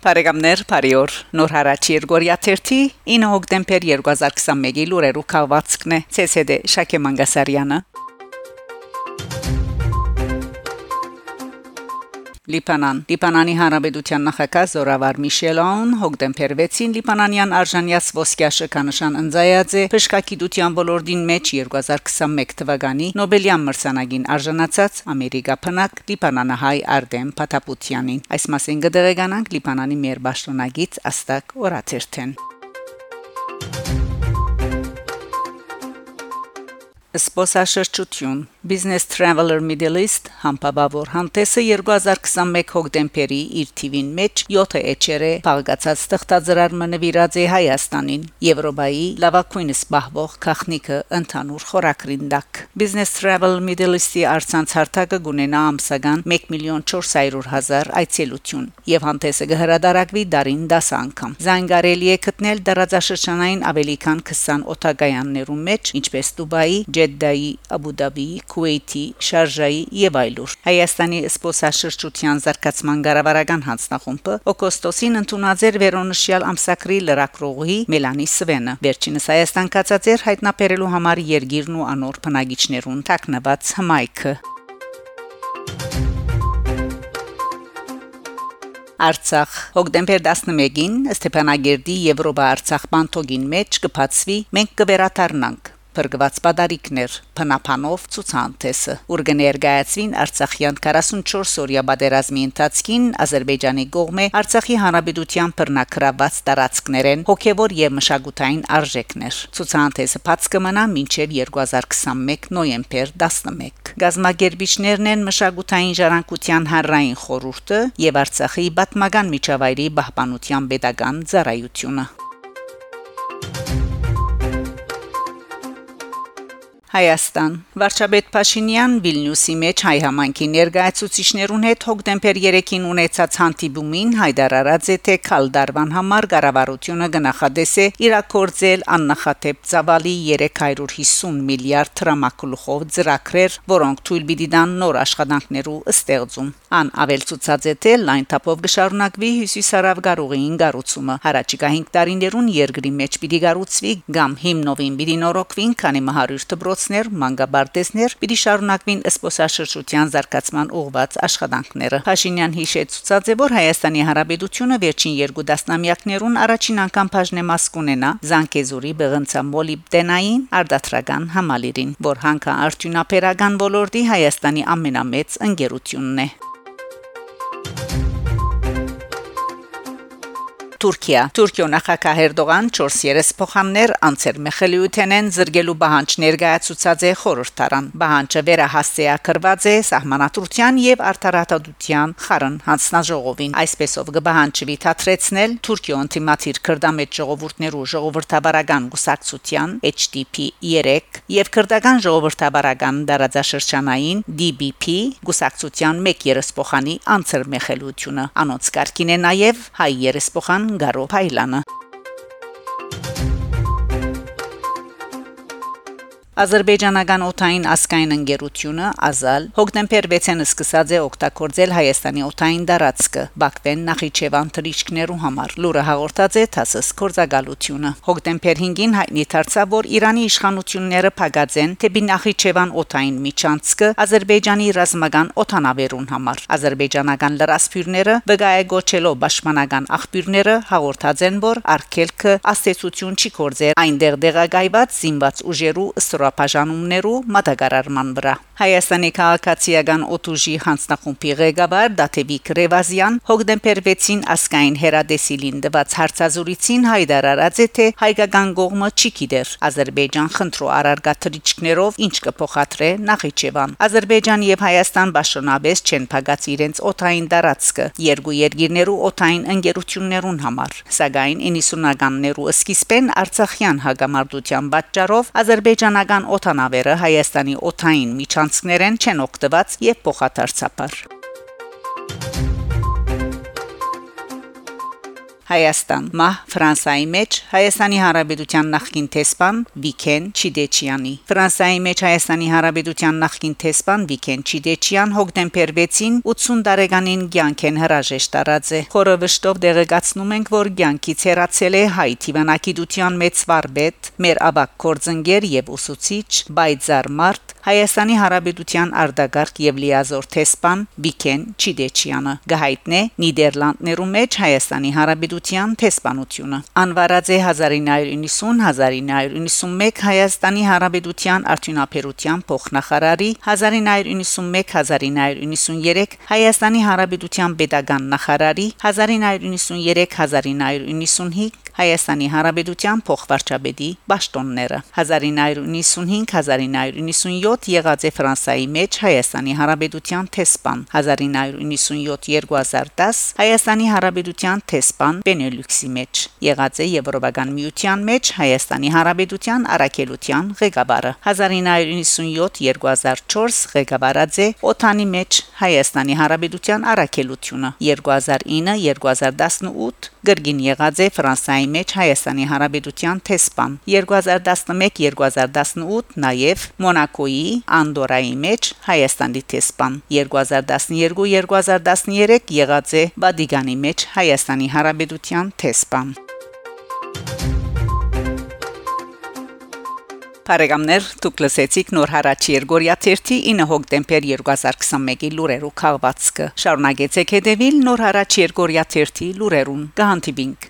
Բարեկամներ, բարիօր։ Նոր հարաճ Երգորիա 30 9 հոկտեմբեր 2021-ի լուրերու քաղվածքն է ՑՍԴ Շակե Մանգասարյանը։ Լիբանան Լիբանանի Հանրապետության նախագահ Զորավար Միշելոն հոկտեմբեր 6-ին Լիբանանյան արժանյաց ոսկյաշը կանշան ընձայածե բժշկագիտության ոլորտին մեջ 2021 թվականի Նոբելյան մրցանակին արժանացած Ամերիկա փնակ Լիբանանահայ Արտեմ Փաթապուտյանին այս մասին կդեղեկանանք Լիբանանի մեր ճշտոնագից Աստակ Օրաթերթեն Սպոսաշրջություն. Business Traveler Middle East համբավավոր հանդեսը 2021 հոկտեմբերի իր թիվին մեջ 7 էջերը փաղկացած ստեղծարարը նվիրած է Հայաստանին. Եվրոպայի լավագույնս բահվող քաղնիկը ընդհանուր խորակրին դակ Business Travel Middle East-ի արցանց հարթակը գունենա ամսական 1 միլիոն 400 հազար այցելություն եւ հանդեսը կհրադարակվի դարին 10 անգամ Զանգարելի է գտնել դարաձաշրջանային ավելի քան 20 օտագայաններում մեջ ինչպես Դուբայի, Ջեդդայի, Աբու Դաբիի Քուվեյթի, Շարժայի եւ այլուր։ Հայաստանի սպոսաշրջության զարգացման ղարավարական հանձնախումբը օգոստոսին ընդունած էր վերոնշյալ ամսակրի լրակրողի Մելանի Սվենը։ Վերջինս Հայաստան կացածեր հայտնաբերելու համար երգիրն ու անոր բնագիչներուն տակնված հմայքը։ Արցախ հոկտեմբեր 11-ին Ստեփանագերդի Եվրոպա Արցախ բանթոգին մեջ կփածվի մենք կվերաթարնանք Փրկված պատարիկներ փնապանով ցուցանտեսը ուր կներկայացվին Արցախյան 44-օրյա պատերազմի ընթացքին Ադրբեջանի կողմէ Արցախի հանրապետության բռնակրաված տարածքներեն հոգևոր եւ մշակութային արժեքներ ցուցանտեսը բաց կմնա մինչեւ 2021 նոյեմբեր 11 գազագերբիչներն են մշակութային ժառանգության հանրային խորհուրդը եւ Արցախի պատմական միջավայրի պահպանության pedagogan ծառայությունը Հայաստան Վարչապետ Փաշինյան Վիլնյուսի մեջ հայ համանքի ներկայացուցիչներուն հետ հոկտեմբեր 3-ին ունեցած հանդիպումին հայտարարած է թե քալդարվան համար կառավարությունը գնահատեսե իրակորձել աննախադեպ ծավալի 350 միլիարդ դրամակլուխով ծրագրեր, որոնք թույլ պիտի տան նոր աշխատանքներու ստեղծում։ Ան ավելցուցած է թե լայն թափով կշարունակվի հյուսիսարավ գարուղին գառուցումը։ Հարաճիկա 5 տարիներուն երկրի մեջ պիտի գառուցվի կամ հիմնովին պիտի նորոգվին, քանի մահարույր դպրոց դպրոցներ, մանկաբարձներ պիտի շարունակվին սպոսաշրջության զարգացման ուղղված աշխատանքները։ Փաշինյան հիշեցուցած է, որ Հայաստանի Հանրապետությունը վերջին երկու դասնամյակներուն առաջին անգամ բաժնեմաս կունենա Զանգեզուրի բեղնցամոլիբդենային արտադրական համալիրին, որ հանքա արդյունաբերական ոլորտի Հայաստանի ամենամեծ ընկերությունն է։ Թուրքիա Թուրքիո նախագահ Էրդողան 4 երեսփոխաններ անցեր Մեխելիութենեն զրգելու բանջ ներկայացուցած է խորհրդարան բանջը վերահասցեակրված է սահմանադրության եւ արտարատadության խարն հանձնաժողովին այսպեսով կբահանջվի թատրեցնել Թուրքիո ինտիմատիր քրդամետ ժողովուրդներու ժողովրդավարական գուսակցության HDP 3 եւ քրդական ժողովրդավարական դարաձաշրջանային DBP գուսակցության 1 երեսփոխանի անցեր Մեխելիությունը անոնց կարգին է նաեւ հայ երեսփոխան Գարո Փայլանը Ադրբեջանական օթային ասկային ընկերությունը Ազալ հոկտեմբեր 6-ին սկսած է օգտագործել Հայաստանի օթային դարածքը Բաքվեն Նախիջևան թրիչքներու համար։ Լուրը հաղորդած է ԹԱՍՍ կորզակալությունը։ Հոկտեմբեր 5-ին հայտնի դարձավ, որ Իրանի իշխանությունները փակած են թեպի Նախիջևան օթային միջանցքը Ադրբեջանի ռազմական օթանավերուն համար։ Ադրբեջանական լրասփյուրները վգայագոչելով պաշտպանական աղբյուրները հաղորդած են, որ արկելքը աստեցություն չի կորձեր այնտեղ դեղագայված զինված ուժերու սրա ստորապաժանումներու մատակարարման վրա։ Հայաստանի քաղաքացիական օտուժի հանձնախումբի ղեկավար Դաթեվիկ Ռևազյան հոկտեմբեր 6-ին ասկային հերադեսիլին դված հարցազրույցին հայտարարած է թե հայկական կողմը չի գիտեր Ադրբեջան խնդրո արարգաթրիչքներով ինչ կփոխադրե Նախիջևան։ Ադրբեջան եւ Հայաստան ճշոնաբես չեն փակած իրենց օթային տարածքը երկու երկիրներու օթային ընկերություններուն համար։ Սակայն 90-ականներու սկիզբեն Արցախյան հագամարտության պատճառով Ադրբեջանական Ռուսական օթանավերը Հայաստանի օթային միջանցքներեն չեն օգտված եւ փոխադարձաբար Հայաստան մահ Ֆրանսայի մեջ Հայաստանի Հանրապետության նախկին տեսփան Վիքեն Չիդեչյանի Ֆրանսայի մեջ Հայաստանի Հանրապետության նախկին տեսփան Վիքեն Չիդեչյան հոկտեմբեր 6-ին 80 տարեկանին ցանկեն հրաժեշտ տարած է խորը վշտով դեղեկացնում ենք որ ցանկից հեռացել է հայ թիվանակիտության մեծ վարպետ մեր աբակ կորձընկեր եւ ուսուցիչ բայձար մարտ Հայաստանի Հանրապետության արտագարկ եւ լիազոր տեսփան Վիքեն Չիդեչյանը գահիտնե Նիդերլանդներում մեջ Հայաստանի Հանրապետության տեսփանությունը անվարած է 1990-1991 Հայաստանի Հանրապետության արդյունաբերության փոխնախարարի 1991-1993 Հայաստանի Հանրապետության pedagogan նախարարի 1993-1995 Հայաստանի Հանրապետության փոխվարչապետի ճշտոնները 1995-1997 եղած է Ֆրանսայի մեջ Հայաստանի Հանրապետության տեսփան 1997-2010 Հայաստանի Հանրապետության տեսփան Բենելյուքսի մեջ եղած է Եվրոպական միության մեջ Հայաստանի Հանրապետության առաքելության ղեկավարը 1997-2004 ղեկավարած է Օթանի մեջ Հայաստանի Հանրապետության առաքելությունը 2009-2018 գրգին եղած է Ֆրանսայի մեջ Հայաստանի Հանրապետության տեսփան 2011-2018 նաև Մոնակոյի Անդորայի մեջ Հայաստանի տեսփան 2012-2013 եղած է Վատիկանի մեջ Հայաստանի Հանրապետության տեսփան Բարեկամներ, դուք լսեցիք նոր հարաճ Երգորիա 3-ի 9 հոկտեմբեր 2021-ի լուրերու քաղվածքը։ Շարունակեցեք հետևել նոր հարաճ Երգորիա 3-ի լուրերուն։ Գահանտիբինգ